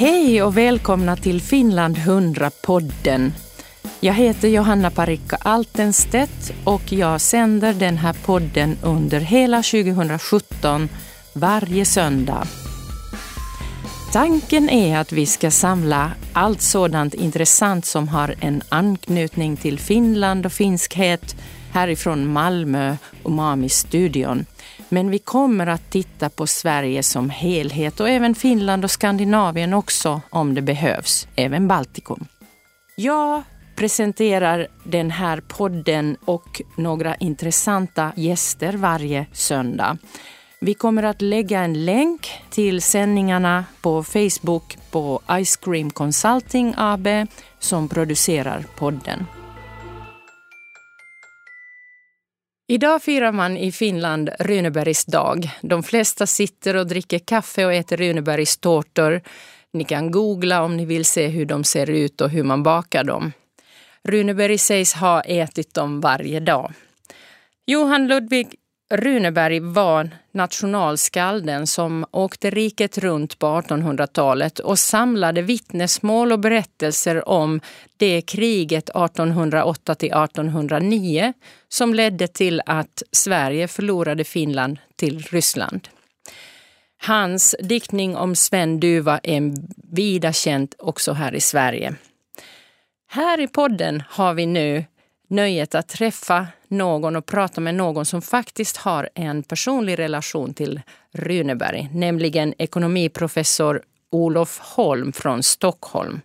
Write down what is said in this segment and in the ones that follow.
Hej och välkomna till Finland 100-podden. Jag heter Johanna Parikka Altenstedt och jag sänder den här podden under hela 2017 varje söndag. Tanken är att vi ska samla allt sådant intressant som har en anknytning till Finland och finskhet härifrån Malmö och Mami-studion. Men vi kommer att titta på Sverige som helhet och även Finland och Skandinavien också om det behövs, även Baltikum. Jag presenterar den här podden och några intressanta gäster varje söndag. Vi kommer att lägga en länk till sändningarna på Facebook på Ice Cream Consulting AB som producerar podden. Idag firar man i Finland Runebergs dag. De flesta sitter och dricker kaffe och äter Runebergs tårtor. Ni kan googla om ni vill se hur de ser ut och hur man bakar dem. Runeberg sägs ha ätit dem varje dag. Johan Ludvig Runeberg var nationalskalden som åkte riket runt på 1800-talet och samlade vittnesmål och berättelser om det kriget 1808 till 1809 som ledde till att Sverige förlorade Finland till Ryssland. Hans diktning om Sven Duva är vida känd också här i Sverige. Här i podden har vi nu nöjet att träffa någon och prata med någon som faktiskt har en personlig relation till Runeberg, nämligen ekonomiprofessor Olof Holm från Stockholm.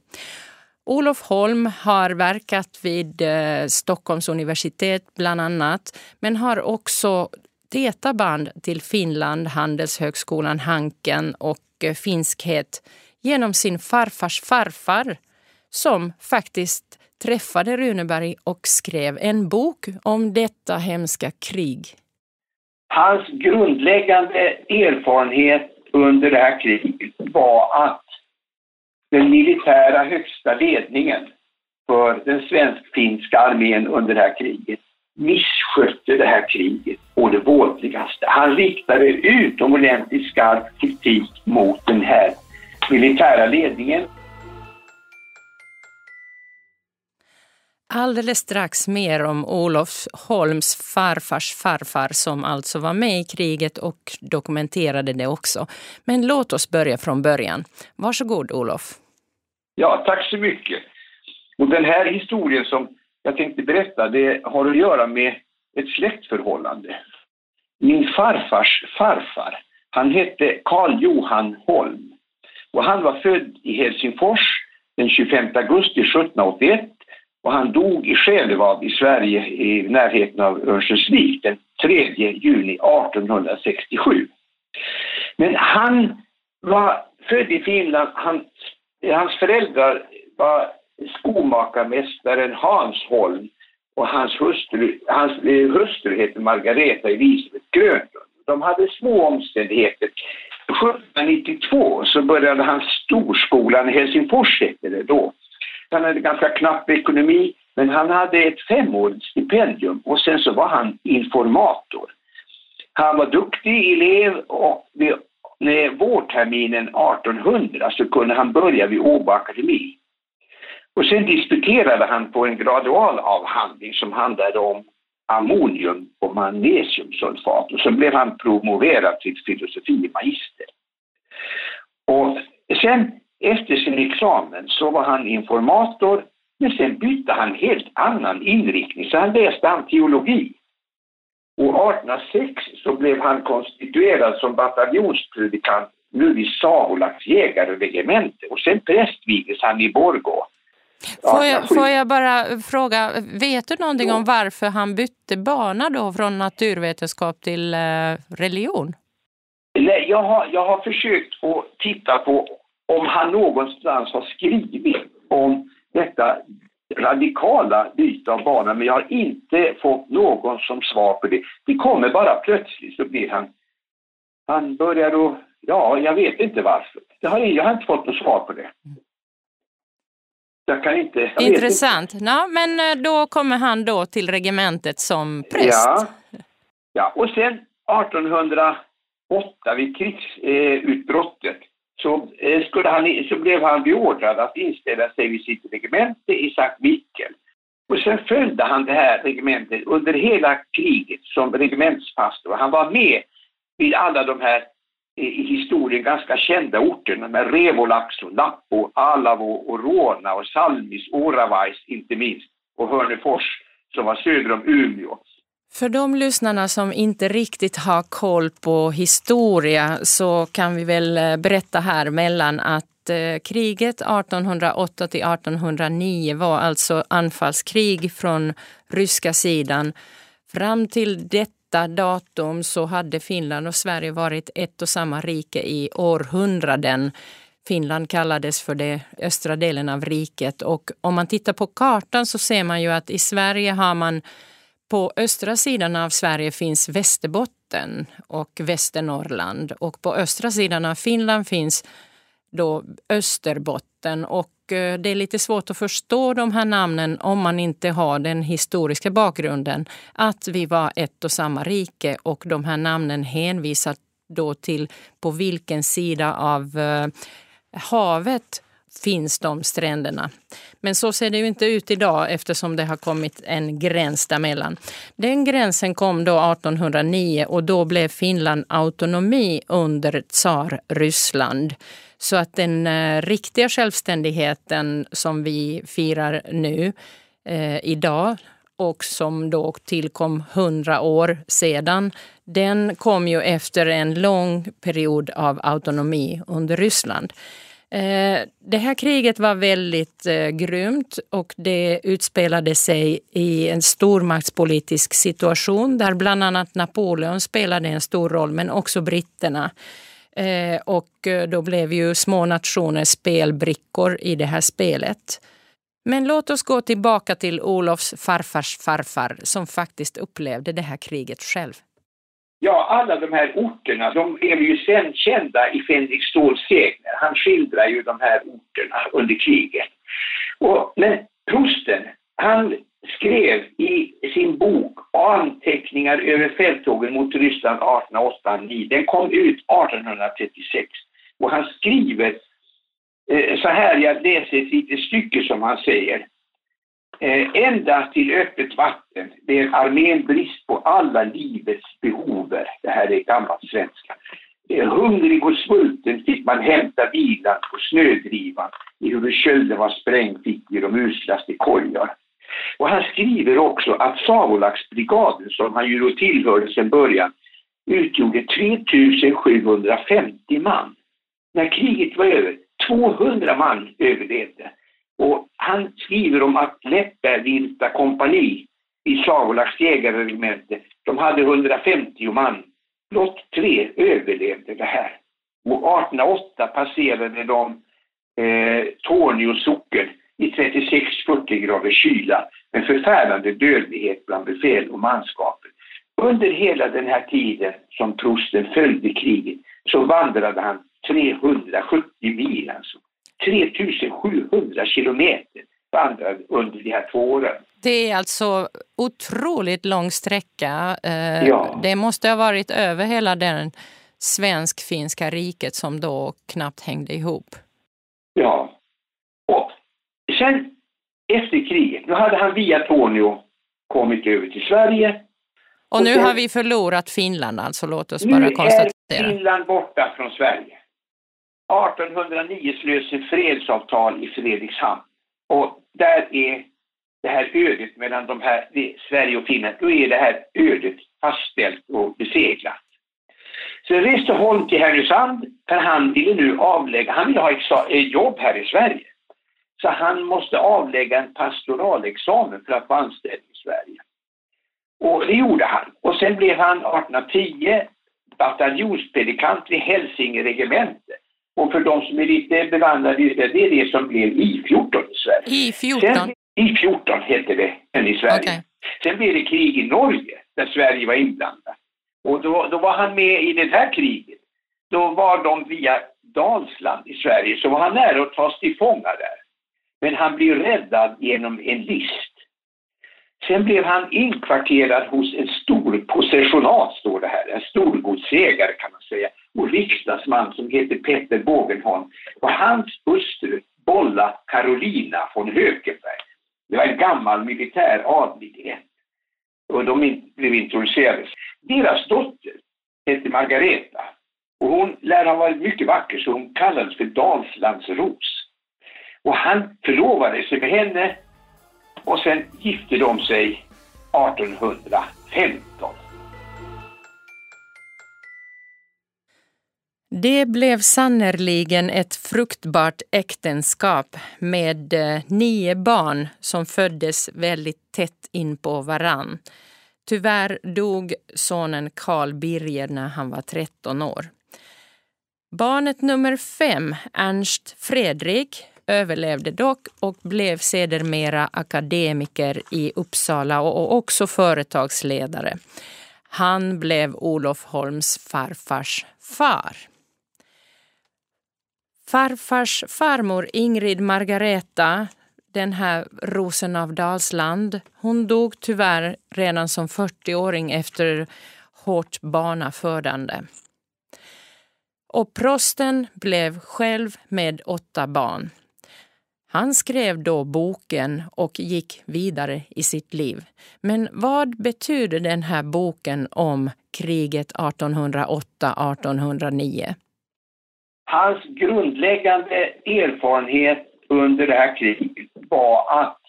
Olof Holm har verkat vid eh, Stockholms universitet bland annat, men har också täta band till Finland, Handelshögskolan Hanken och eh, finskhet genom sin farfars farfar som faktiskt träffade Runeberg och skrev en bok om detta hemska krig. Hans grundläggande erfarenhet under det här kriget var att den militära högsta ledningen för den svensk-finska armén under det här kriget misskötte det här kriget och det vådligaste. Han riktade utomordentligt skarp kritik mot den här militära ledningen Alldeles strax mer om Olof Holms farfars farfar som alltså var med i kriget och dokumenterade det också. Men låt oss börja från början. Varsågod Olof. Ja, tack så mycket. Och den här historien som jag tänkte berätta, det har att göra med ett släktförhållande. Min farfars farfar, han hette Karl Johan Holm och han var född i Helsingfors den 25 augusti 1781 och han dog i Själevad i Sverige i närheten av Örnsköldsvik den 3 juni 1867. Men han var född i Finland. Han, hans föräldrar var skomakarmästaren Hans Holm och hans hustru, hans eh, hustru hette Margareta Elisabeth Grönlund. De hade små omständigheter. 1792 så började han storskolan i Helsingfors, hette det då. Han hade ganska knapp ekonomi, men han hade ett femårigt stipendium och sen så var han informator. Han var duktig elev och vid vårterminen 1800 så kunde han börja vid Åbo akademi. Och sen disputerade han på en gradualavhandling som handlade om ammonium och magnesiumsulfat och sen blev han promoverad till filosofie magister. Och sen efter sin examen så var han informator, men sen bytte han helt annan inriktning, så han läste han teologi. Och 1806 så blev han konstituerad som bataljonspredikant nu vid Savolax jägarregemente och sen prästvigdes han i Borgå. Får jag, får jag bara fråga, vet du någonting om varför han bytte bana då från naturvetenskap till eh, religion? Nej, jag har, jag har försökt att titta på om han någonstans har skrivit om detta radikala byte av bana, men jag har inte fått någon som svar på det. Det kommer bara plötsligt så blir han... Han börjar då... Ja, jag vet inte varför. Jag har, jag har inte fått något svar på det. Jag kan inte... Jag Intressant. Inte. Ja, men eh, då kommer han då till regementet som präst. Ja, ja. och sen 1808 vid krigsutbrottet så, eh, skulle han, så blev han beordrad att inställa sig vid sitt regemente i Sankt Mikael. Och sen följde han det här regementet under hela kriget som regementspastor. Han var med vid alla de här eh, i historien ganska kända orterna med Revolax, och Lappo, Alavo och Rona och Salmis, Oravais inte minst och Hörnefors som var söder om Umeå. För de lyssnarna som inte riktigt har koll på historia så kan vi väl eh, berätta här mellan att eh, kriget 1808 till 1809 var alltså anfallskrig från ryska sidan. Fram till detta datum så hade Finland och Sverige varit ett och samma rike i århundraden. Finland kallades för den östra delen av riket och om man tittar på kartan så ser man ju att i Sverige har man på östra sidan av Sverige finns Västerbotten och Västernorrland. Och på östra sidan av Finland finns då Österbotten. Och eh, det är lite svårt att förstå de här namnen om man inte har den historiska bakgrunden. Att vi var ett och samma rike och de här namnen hänvisar då till på vilken sida av eh, havet finns de stränderna. Men så ser det ju inte ut idag eftersom det har kommit en gräns däremellan. Den gränsen kom då 1809 och då blev Finland autonomi under tsar Ryssland. Så att den eh, riktiga självständigheten som vi firar nu eh, idag och som då tillkom hundra år sedan, den kom ju efter en lång period av autonomi under Ryssland. Eh, det här kriget var väldigt eh, grymt och det utspelade sig i en stormaktspolitisk situation där bland annat Napoleon spelade en stor roll, men också britterna. Eh, och då blev ju små nationer spelbrickor i det här spelet. Men låt oss gå tillbaka till Olofs farfars farfar som faktiskt upplevde det här kriget själv. Ja, alla de här orterna, de är ju sen kända i Fänrik Ståls sägner. Han skildrar ju de här orterna under kriget. Och, men prosten, han skrev i sin bok Anteckningar över fälttågen mot Ryssland 1808-9. Den kom ut 1836. Och han skriver eh, så här, jag läser ett litet stycke som han säger. Eh, ända till öppet vatten där armén brist på alla livets behover. Det här är gammalt svenska. Eh, hungrig och svulten fick man hämta vilan på snödrivan. I hur kölden var sprängd fick vi de uslaste kojar. Och han skriver också att Savolaxbrigaden, som han ju då tillhörde sedan början, utgjorde 3750 man. När kriget var över, 200 man överlevde. Och han skriver om att Läppärvilta kompani i Savolax jägarregemente, de hade 150 man. Blott tre överlevde det här. Och 1808 passerade de eh, Torneå socken i 36-40 grader kyla med förfärande dödlighet bland befäl och manskapet. Under hela den här tiden som prosten följde kriget så vandrade han 370 mil alltså. 3700 kilometer vandrade under de här två åren. Det är alltså otroligt lång sträcka. Eh, ja. Det måste ha varit över hela den svensk-finska riket som då knappt hängde ihop. Ja. Och sen efter kriget, nu hade han via Torneå kommit över till Sverige. Och, och nu sen, har vi förlorat Finland alltså, låt oss bara konstatera. Nu är Finland borta från Sverige. 1809 slöts ett fredsavtal i Fredrikshamn. Och där är det här ödet mellan de här, Sverige och Finland, då är det här ödet fastställt och beseglat. Så reste Holm till Härnösand, för han ville nu avlägga, han ville ha ett eh, jobb här i Sverige. Så han måste avlägga en pastoralexamen för att få anställning i Sverige. Och det gjorde han. Och sen blev han 1810 bataljonspredikant vid Hälsinge regemente. Och för de som är lite bevandrade i det, det är det som blev I14 i Sverige. I14? I14 hette det, än i Sverige. Okay. Sen blev det krig i Norge, där Sverige var inblandat. Och då, då var han med i det här kriget. Då var de via Dalsland i Sverige, så var han nära att tas till fånga där. Men han blev räddad genom en list. Sen blev han inkvarterad hos en stor possessionat, står det här, en storgodsägare kan man säga och riksdagsman som heter Petter Bågenholm. Och hans hustru Bolla Carolina von Hökenberg. Det var en gammal militär adlighet. Och de blev introducerade. Deras dotter hette Margareta. Och hon lär ha varit mycket vacker så hon kallades för Dalslandsros. Och han förlovade sig med henne och sen gifte de sig 1815. Det blev sannerligen ett fruktbart äktenskap med eh, nio barn som föddes väldigt tätt in på varann. Tyvärr dog sonen Karl Birger när han var 13 år. Barnet nummer fem, Ernst Fredrik, överlevde dock och blev sedermera akademiker i Uppsala och också företagsledare. Han blev Olof Holms farfars far. Farfars farmor Ingrid Margareta, den här rosen av Dalsland, hon dog tyvärr redan som 40-åring efter hårt barnafödande. Och prosten blev själv med åtta barn. Han skrev då boken och gick vidare i sitt liv. Men vad betyder den här boken om kriget 1808-1809? Hans grundläggande erfarenhet under det här kriget var att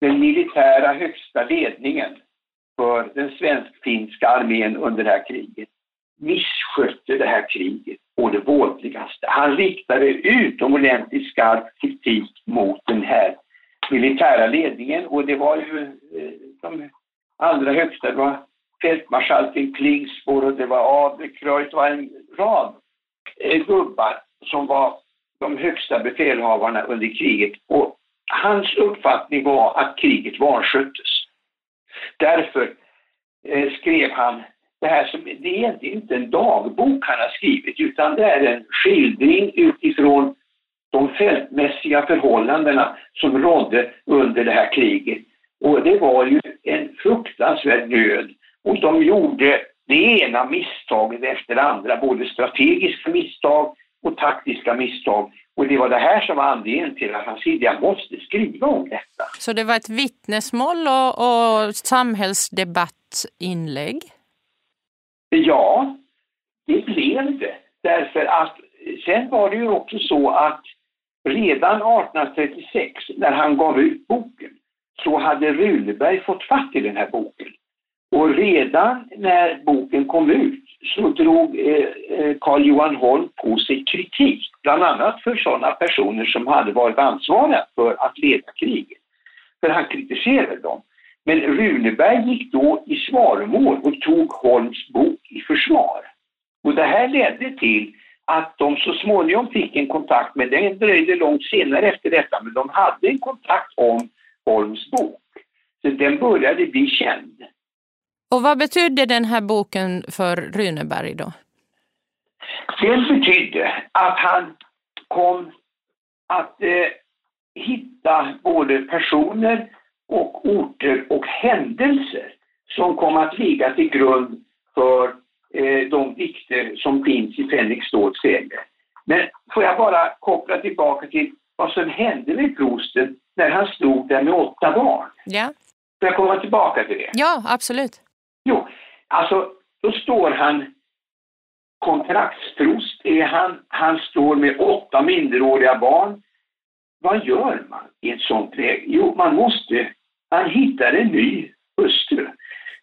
den militära högsta ledningen för den svensk-finska armén under det här kriget misskötte det här kriget på det vådligaste. Han riktade utomordentligt skarp kritik mot den här militära ledningen och det var ju eh, de allra högsta, det var fältmarskalken Klingspor och det var Adlercreutz, det var en rad gubbar som var de högsta befälhavarna under kriget och hans uppfattning var att kriget vansköttes. Därför eh, skrev han det här som, det är egentligen inte en dagbok han har skrivit utan det är en skildring utifrån de fältmässiga förhållandena som rådde under det här kriget. Och det var ju en fruktansvärd nöd. Och de gjorde det ena misstaget efter det andra, både strategiska misstag och taktiska misstag. Och det var det här som var anledningen till att han sa jag måste skriva om detta. Så det var ett vittnesmål och, och samhällsdebattinlägg? Ja, det blev det. Därför att sen var det ju också så att redan 1836 när han gav ut boken så hade Runeberg fått fatt i den här boken. Och redan när boken kom ut så drog eh, eh, Carl Johan Holm på sig kritik, bland annat för sådana personer som hade varit ansvariga för att leda kriget. För han kritiserade dem. Men Runeberg gick då i svaromål och tog Holms bok i försvar. Och det här ledde till att de så småningom fick en kontakt, men den dröjde långt senare efter detta, men de hade en kontakt om Holms bok. Så den började bli känd. Och vad betydde den här boken för Runeberg då? Den betydde att han kom att eh, hitta både personer och orter och händelser som kom att ligga till grund för eh, de dikter som finns i Fänrik Ståls säger. Men får jag bara koppla tillbaka till vad som hände med prosten när han stod där med åtta barn? Ja. Får jag komma tillbaka till det? Ja, absolut. Alltså då står han kontraktsprost är han, han står med åtta minderåriga barn. Vad gör man i ett sånt läge? Jo, man måste, han hittar en ny hustru.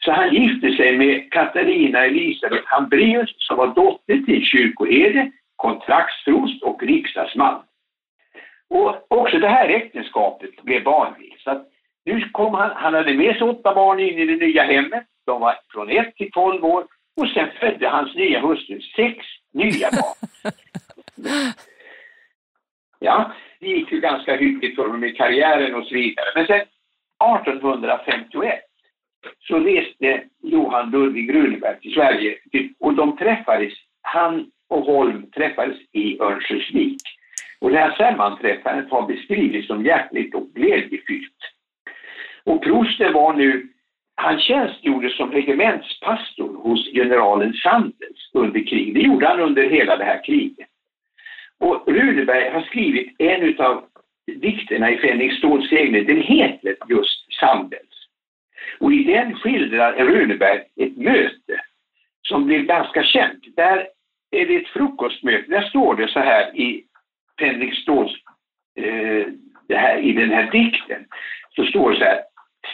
Så han gifte sig med Katarina Elisabeth Hambraeus som var dotter till kyrkoherde, kontraktsprost och riksdagsman. Och också det här äktenskapet blev vanligt. Så nu kom han, han hade med sig åtta barn in i det nya hemmet. De var från 1 till 12 år och sen födde hans nya hustru sex nya barn. Ja, det gick ju ganska hyggligt för dem i karriären och så vidare. Men sen 1851 så reste Johan Ludvig Runeberg till Sverige och de träffades, han och Holm träffades i Örnsköldsvik. Och det här sammanträffandet har beskrivits som hjärtligt och glädjefyllt. Och prosten var nu han tjänstgjorde som regementspastor hos generalen Sandels under kriget. Det gjorde han under hela det här kriget. Och Runeberg har skrivit en av dikterna i Fänrik Ståls seglet, den heter just Sandels. Och i den skildrar Runeberg ett möte som blev ganska känt. Där är det ett frukostmöte, där står det så här i Fänrik Ståls, eh, det här, i den här dikten, så står det så här.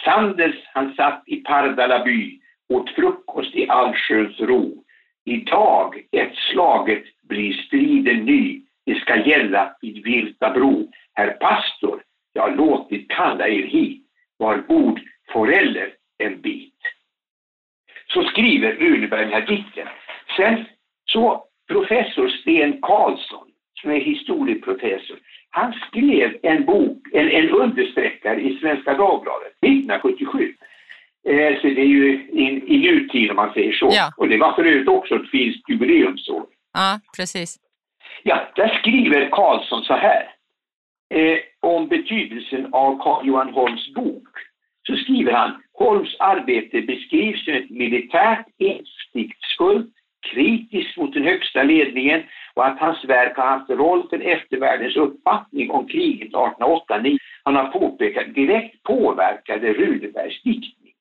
Sandels han satt i Pardala by, åt frukost i allsköns ro. Idag ett slaget blir striden ny, det ska gälla vid Virtabro. Herr pastor, jag har låtit kalla er hit. Var god foreller en bit. Så skriver Runeberg den här dikten. Sen så professor Sten Karlsson, som är historieprofessor, han skrev en bok, en, en understreckare i Svenska Dagbladet 1977. Eh, så det är ju i, nutid om man säger så. Ja. Och det var för övrigt också ett finskt jubileumsår. Ja, precis. Ja, där skriver Karlsson så här eh, om betydelsen av Carl Johan Holms bok. Så skriver han Holms arbete beskrivs som ett militärt insiktsfullt, kritiskt mot den högsta ledningen och att hans verk har haft roll för eftervärldens uppfattning om kriget 1808 Han har påpekat direkt påverkade Runebergs diktning.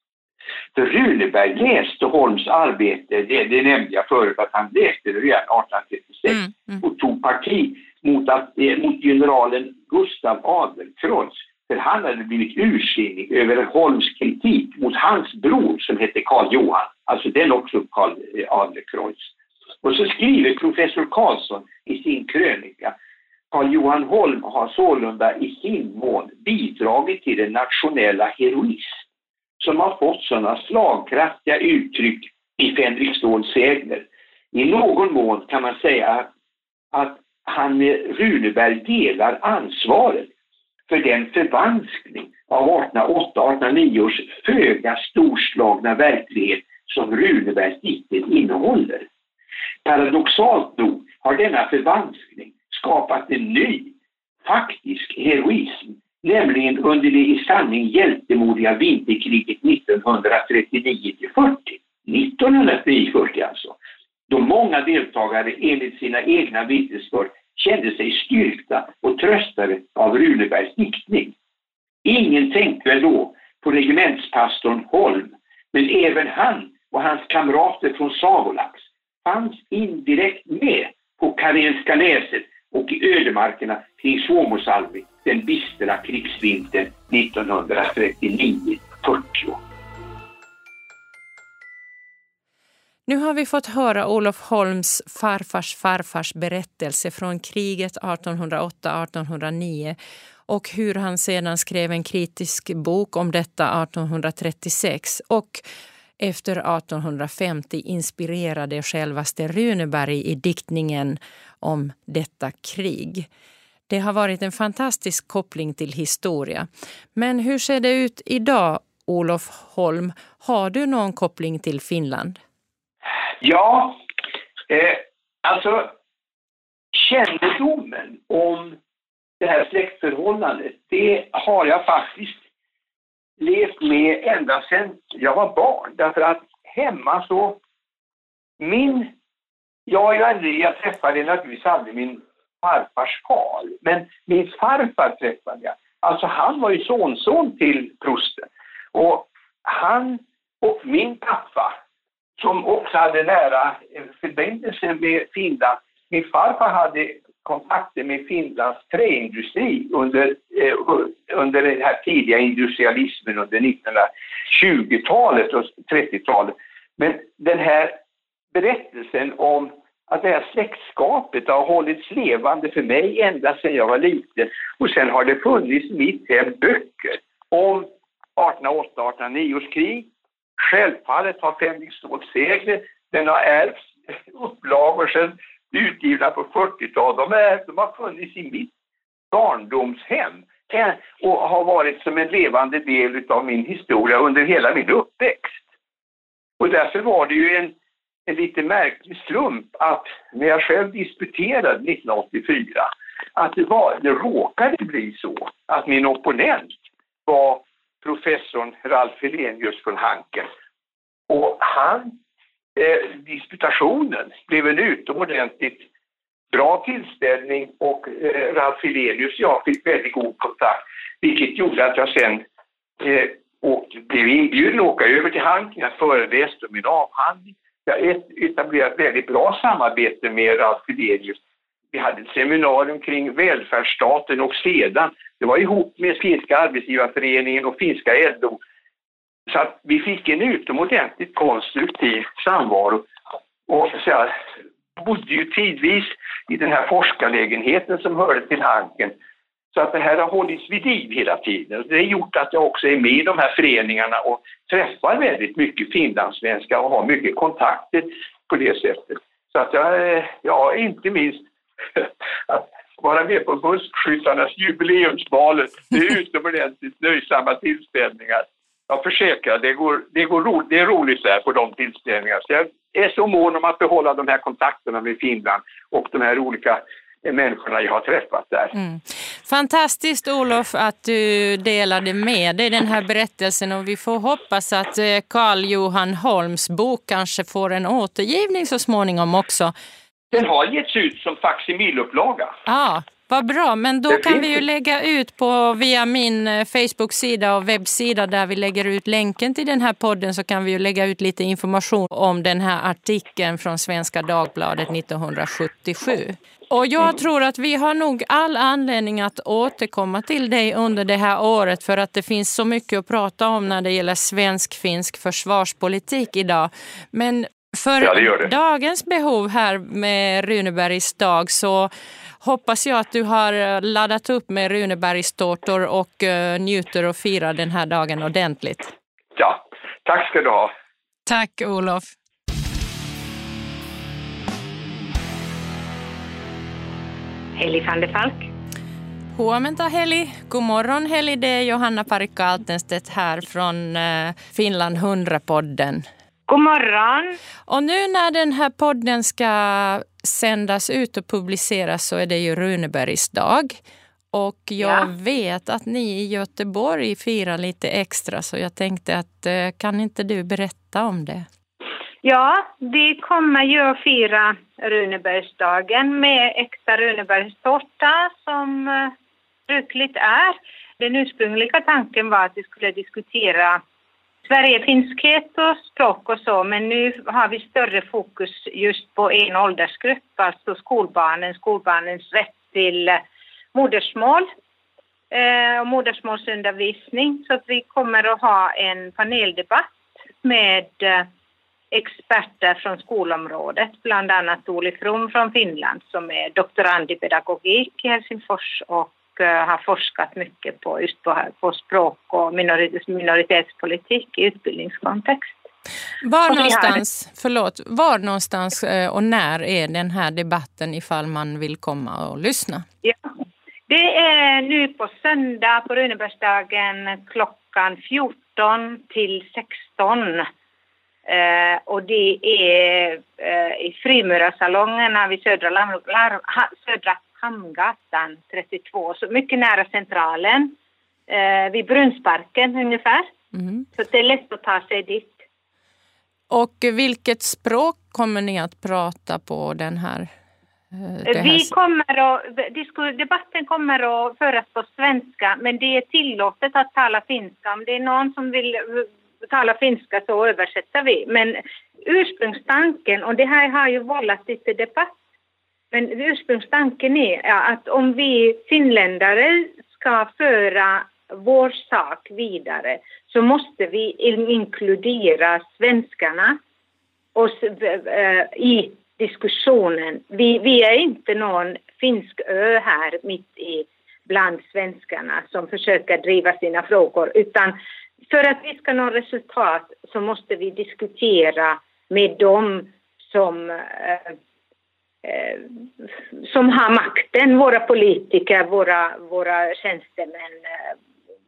För Runeberg läste Holms arbete, det, det nämnde jag förut att han läste det redan 1836 mm, mm. och tog parti mot, att, eh, mot generalen Gustav Adlercreutz för han hade blivit ursinnig över Holms kritik mot hans bror som hette Karl Johan, alltså den också Karl eh, Adlercreutz. Och så skriver professor Karlsson i sin krönika Karl Johan Holm har sålunda i sin mån bidragit till den nationella heroism som har fått sådana slagkraftiga uttryck i Fänrik Ståls sägner. I någon mån kan man säga att, att han med Runeberg delar ansvaret för den förvanskning av 1808-1809 års föga storslagna verklighet som Runebergs dikter innehåller. Paradoxalt nog har denna förvanskning skapat en ny, faktisk heroism, nämligen under det i sanning hjältemodiga vinterkriget 1939-40. 1939-40 alltså. Då många deltagare enligt sina egna vittnesbörd kände sig styrkta och tröstade av Runebergs diktning. Ingen tänkte väl då på regementspastorn Holm, men även han och hans kamrater från Savolax fanns indirekt med på Karenska näset och i ödemarkerna kring Suomusalmi den bistra krigsvintern 1939-40. Nu har vi fått höra Olof Holms farfars farfars berättelse från kriget 1808-1809 och hur han sedan skrev en kritisk bok om detta 1836 och efter 1850 inspirerade självaste Runeberg i diktningen om detta krig. Det har varit en fantastisk koppling till historia. Men hur ser det ut idag, Olof Holm? Har du någon koppling till Finland? Ja, eh, alltså kännedomen om det här släktförhållandet, det har jag faktiskt levt med ända sedan jag var barn. Därför att hemma så, min, jag har ju aldrig, jag träffade naturligtvis aldrig min farfars far, men min farfar träffade jag. Alltså han var ju sonson till prosten. Och han och min pappa, som också hade nära förbindelse med Finland. Min farfar hade kontakter med Finlands träindustri under, eh, under den här tidiga industrialismen under 1920-talet och 30-talet. Men den här berättelsen om att det här släktskapet har hållits levande för mig ända sedan jag var liten. Och sen har det funnits i mitt hem böcker om 1808-1809 års krig, Självfallet har Fänrik Ståls segler, den har ärvts upplagor sedan utgivna på 40-talet. De, de har funnits i mitt barndomshem eh, och har varit som en levande del av min historia under hela min uppväxt. Och därför var det ju en, en lite märklig slump att när jag själv disputerade 1984 att det, var, det råkade bli så att min opponent var professorn Ralf Helenius från Hanken. Och han, eh, disputationen blev en utomordentligt bra tillställning och eh, Ralf Helenius och jag fick väldigt god kontakt, vilket gjorde att jag sen eh, åkte, blev inbjuden att åka över till Hanken, jag föreläste om min avhandling. Jag etablerade ett väldigt bra samarbete med Ralf Helenius. Vi hade ett seminarium kring välfärdsstaten och sedan, det var ihop med Finska arbetsgivarföreningen och Finska LO. Så att vi fick en utomordentligt konstruktiv samvaro. Och så jag bodde ju tidvis i den här forskarlägenheten som hörde till Hanken. Så att det här har hållits vid liv hela tiden. Det har gjort att jag också är med i de här föreningarna och träffar väldigt mycket finlandssvenskar och har mycket kontakter på det sättet. Så att jag, eh, ja, inte minst att vara med på Buskskyttarnas jubileumsbalet, det är utomordentligt nöjsamma tillställningar. Jag försäkrar, det, går, det, går ro, det är roligt där på de tillställningarna. Så jag är så mån om att behålla de här kontakterna med Finland och de här olika människorna jag har träffat där. Mm. Fantastiskt Olof att du delade med dig den här berättelsen och vi får hoppas att eh, Karl-Johan Holms bok kanske får en återgivning så småningom också. Den har getts ut som faximilupplaga. Ja, vad bra, men då kan vi ju lägga ut på via min eh, Facebook-sida och webbsida där vi lägger ut länken till den här podden så kan vi ju lägga ut lite information om den här artikeln från Svenska Dagbladet 1977. Och jag mm. tror att vi har nog all anledning att återkomma till dig under det här året för att det finns så mycket att prata om när det gäller svensk-finsk försvarspolitik idag. Men för ja, det det. dagens behov här med Runebergs dag så hoppas jag att du har laddat upp med Runebergstårtor och uh, njuter och firar den här dagen ordentligt. Ja, tack ska du ha. Tack Olof. Heli van der Falk. Huomenta Heli. God morgon Heli. Det är Johanna Parikka Altenstedt här från uh, Finland 100-podden. God morgon. Och nu när den här podden ska sändas ut och publiceras så är det ju Runebergs dag. Och jag ja. vet att ni i Göteborg firar lite extra så jag tänkte att eh, kan inte du berätta om det? Ja, vi kommer ju att fira Runebergsdagen med äkta Runebergstårta som eh, brukligt är. Den ursprungliga tanken var att vi skulle diskutera Sverigefinskhet och språk och så, men nu har vi större fokus just på en åldersgrupp, alltså skolbarnen, skolbarnens rätt till eh, modersmål eh, och modersmålsundervisning. Så att vi kommer att ha en paneldebatt med eh, experter från skolområdet, bland annat Oli From från Finland som är doktorand i pedagogik i Helsingfors och har forskat mycket på just på, på språk och minoritetspolitik i utbildningskontext. Var någonstans, förlåt, var någonstans eh, och när är den här debatten ifall man vill komma och lyssna? Ja, det är nu på söndag på Runebergsdagen klockan 14 till 16. Eh, och det är eh, i Frimurarsalongerna vid Södra, Lam, Södra Hamngatan 32, så mycket nära Centralen, eh, vid Brunnsparken ungefär. Mm. Så det är lätt att ta sig dit. Och vilket språk kommer ni att prata på den här? Eh, här... Vi kommer att, debatten kommer att föras på svenska men det är tillåtet att tala finska. Om det är någon som vill eh, tala finska så översätter vi. Men ursprungstanken, och det här har ju vållat lite debatt men ursprungstanken är att om vi finländare ska föra vår sak vidare så måste vi inkludera svenskarna oss, äh, eh, i diskussionen. Vi, vi är inte någon finsk ö här mitt i bland svenskarna som försöker driva sina frågor utan för att vi ska nå resultat så måste vi diskutera med dem som äh, som har makten, våra politiker, våra, våra tjänstemän, eh,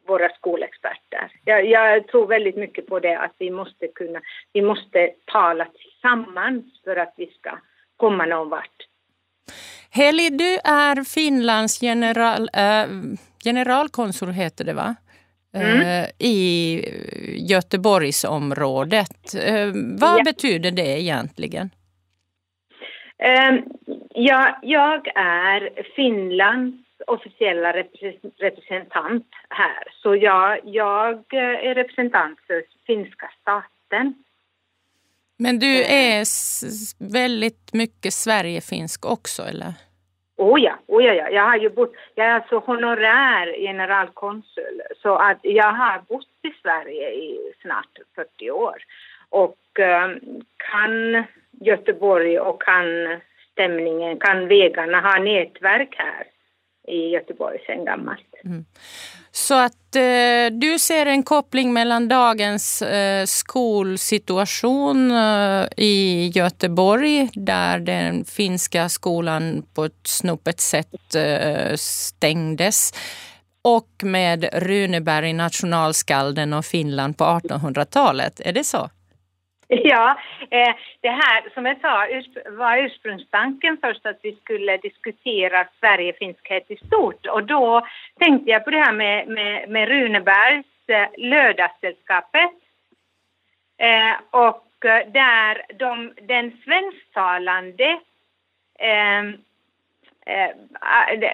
våra skolexperter. Jag, jag, tror väldigt mycket på det att vi måste kunna, vi måste tala tillsammans för att vi ska komma någon vart. Heli, du är Finlands general, äh, generalkonsul, heter det va? mm. i Göteborgsområdet. Vad ja. betyder det egentligen? Ehm, ja, jag är Finlands officiella representant här. Så jag, jag är representant för finska staten. Men du är väldigt mycket Sverigefinsk också, eller? Oh ja, oh ja, ja. Jag har ju bott, jag är alltså honorär generalkonsul så att jag har bott i Sverige i snart 40 år och um, kan Göteborg och kan stämningen, kan vägarna, ha nätverk här i Göteborg sedan gammalt. Mm. Så att eh, du ser en koppling mellan dagens eh, skolsituation eh, i Göteborg där den finska skolan på ett snopet sätt eh, stängdes och med Runeberg, nationalskalden och Finland på 1800-talet. Är det så? Ja, eh, det här som jag sa var ursprungstanken först att vi skulle diskutera Sverigefinskhet i stort. Och då tänkte jag på det här med, med, med Runebergs eh, Lördagssällskapet. Eh, och där de, den svensktalande ehm,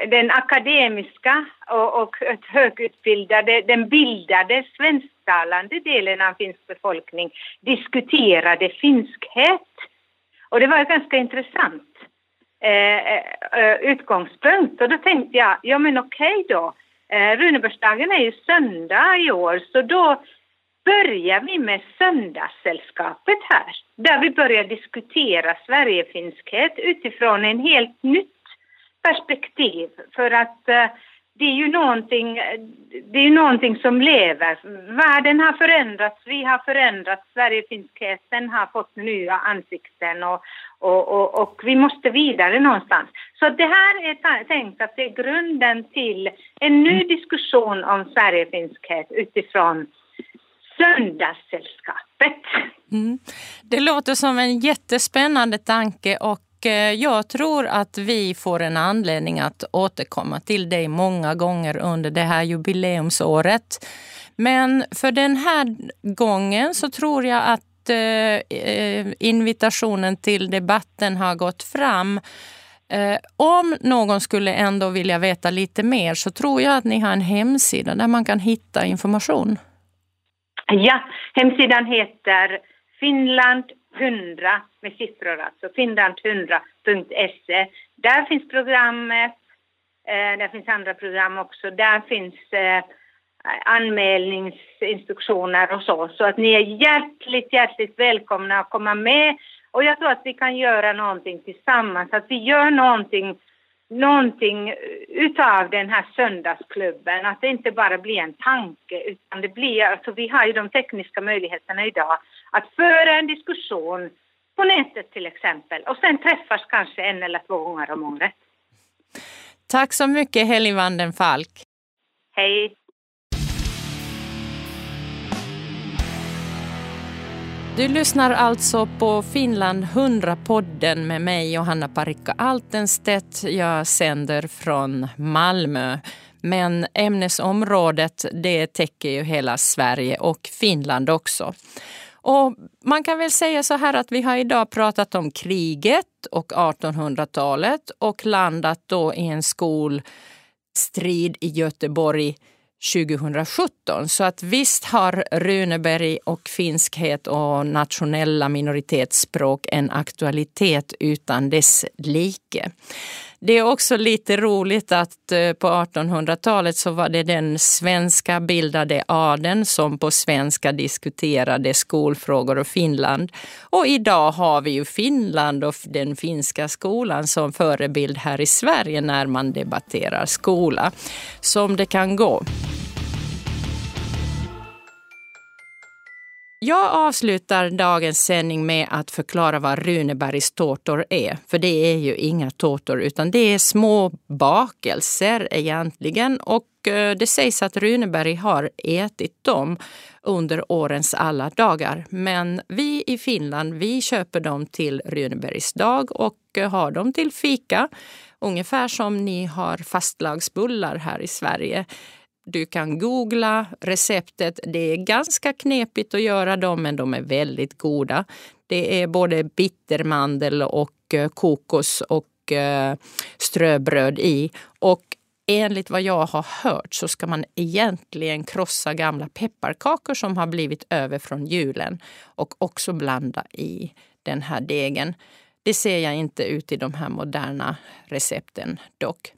den akademiska och, och högutbildade, den bildade svensk finsktalande delen av finsk befolkning diskuterade finskhet. Och det var en ganska intressant eh, eh, eh, utgångspunkt. Och då tänkte jag, ja men okej då, eh, Runebergsdagen är ju söndag i år så då börjar vi med söndagssällskapet här. Där vi börjar diskutera Sverigefinskhet utifrån en helt nytt perspektiv. För att eh, det är ju någonting, det är någonting som lever. Världen har förändrats, vi har förändrats, Sverigefinskheten har fått nya ansikten och, och, och, och, vi måste vidare någonstans. Så det här är tänkt att det är grunden till en ny diskussion om Sverigefinskhet utifrån Söndagssällskapet. Mm. Det låter som en jättespännande tanke och Eh, jag tror att vi får en anledning att återkomma till dig många gånger under det här jubileumsåret. Men för den här gången så tror jag att eh, eh invitationen till debatten har gått fram. Eh, om någon skulle ändå vilja veta lite mer så tror jag att ni har en hemsida där man kan hitta information. Ja, hemsidan heter Finland 100 med siffror alltså, finland100.se. Där finns programmet, eh, där finns andra program också, där finns eh, anmälningsinstruktioner och så. Så att ni är hjärtligt, hjärtligt välkomna att komma med. Och jag tror att vi kan göra någonting tillsammans, att vi gör någonting någonting utav den här söndagsklubben, att det inte bara blir en tanke utan det blir, alltså vi har ju de tekniska möjligheterna idag att föra en diskussion på nätet till exempel och sen träffas kanske en eller två gånger om året. Tack så mycket Heli Vandenfalk. Hej. Du lyssnar alltså på Finland 100-podden med mig Johanna Parikka Altenstedt. Jag sänder från Malmö. Men ämnesområdet det täcker ju hela Sverige och Finland också. Och man kan väl säga så här att vi har idag pratat om kriget och 1800-talet och landat då i en skolstrid i Göteborg 2017. Så att visst har Runeberg och finskhet och nationella minoritetsspråk en aktualitet utan dess like. Det är också lite roligt att eh, på 1800-talet så var det den svenska bildade adeln som på svenska diskuterade skolfrågor och Finland. Och idag har vi ju Finland och den finska skolan som förebild här i Sverige när man debatterar skola. Som det kan gå. Jag avslutar dagens sändning med att förklara vad Runebergs tårtor är. För det är ju inga tårtor utan det är små bakelser egentligen. Och eh, det sägs att Runeberg har ätit dem under årens alla dagar. Men vi i Finland vi köper dem till Runebergs dag och eh, har dem till fika. Ungefär som ni har fastlagsbullar här i Sverige. Du kan googla receptet. Det är ganska knepigt att göra dem, men de är väldigt goda. Det är både bittermandel och eh, kokos och eh, ströbröd i. Och enligt vad jag har hört så ska man egentligen krossa gamla pepparkakor som har blivit över från julen och också blanda i den här degen. Det ser jag inte ut i de här moderna recepten dock.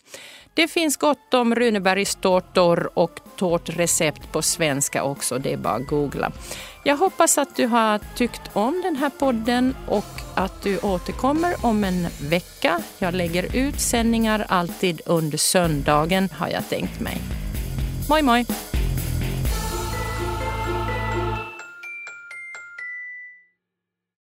Det finns gott om Runebergstårtor och tårtrecept på svenska också. Det är bara att googla. Jag hoppas att du har tyckt om den här podden och att du återkommer om en vecka. Jag lägger ut sändningar alltid under söndagen har jag tänkt mig. Moi moi!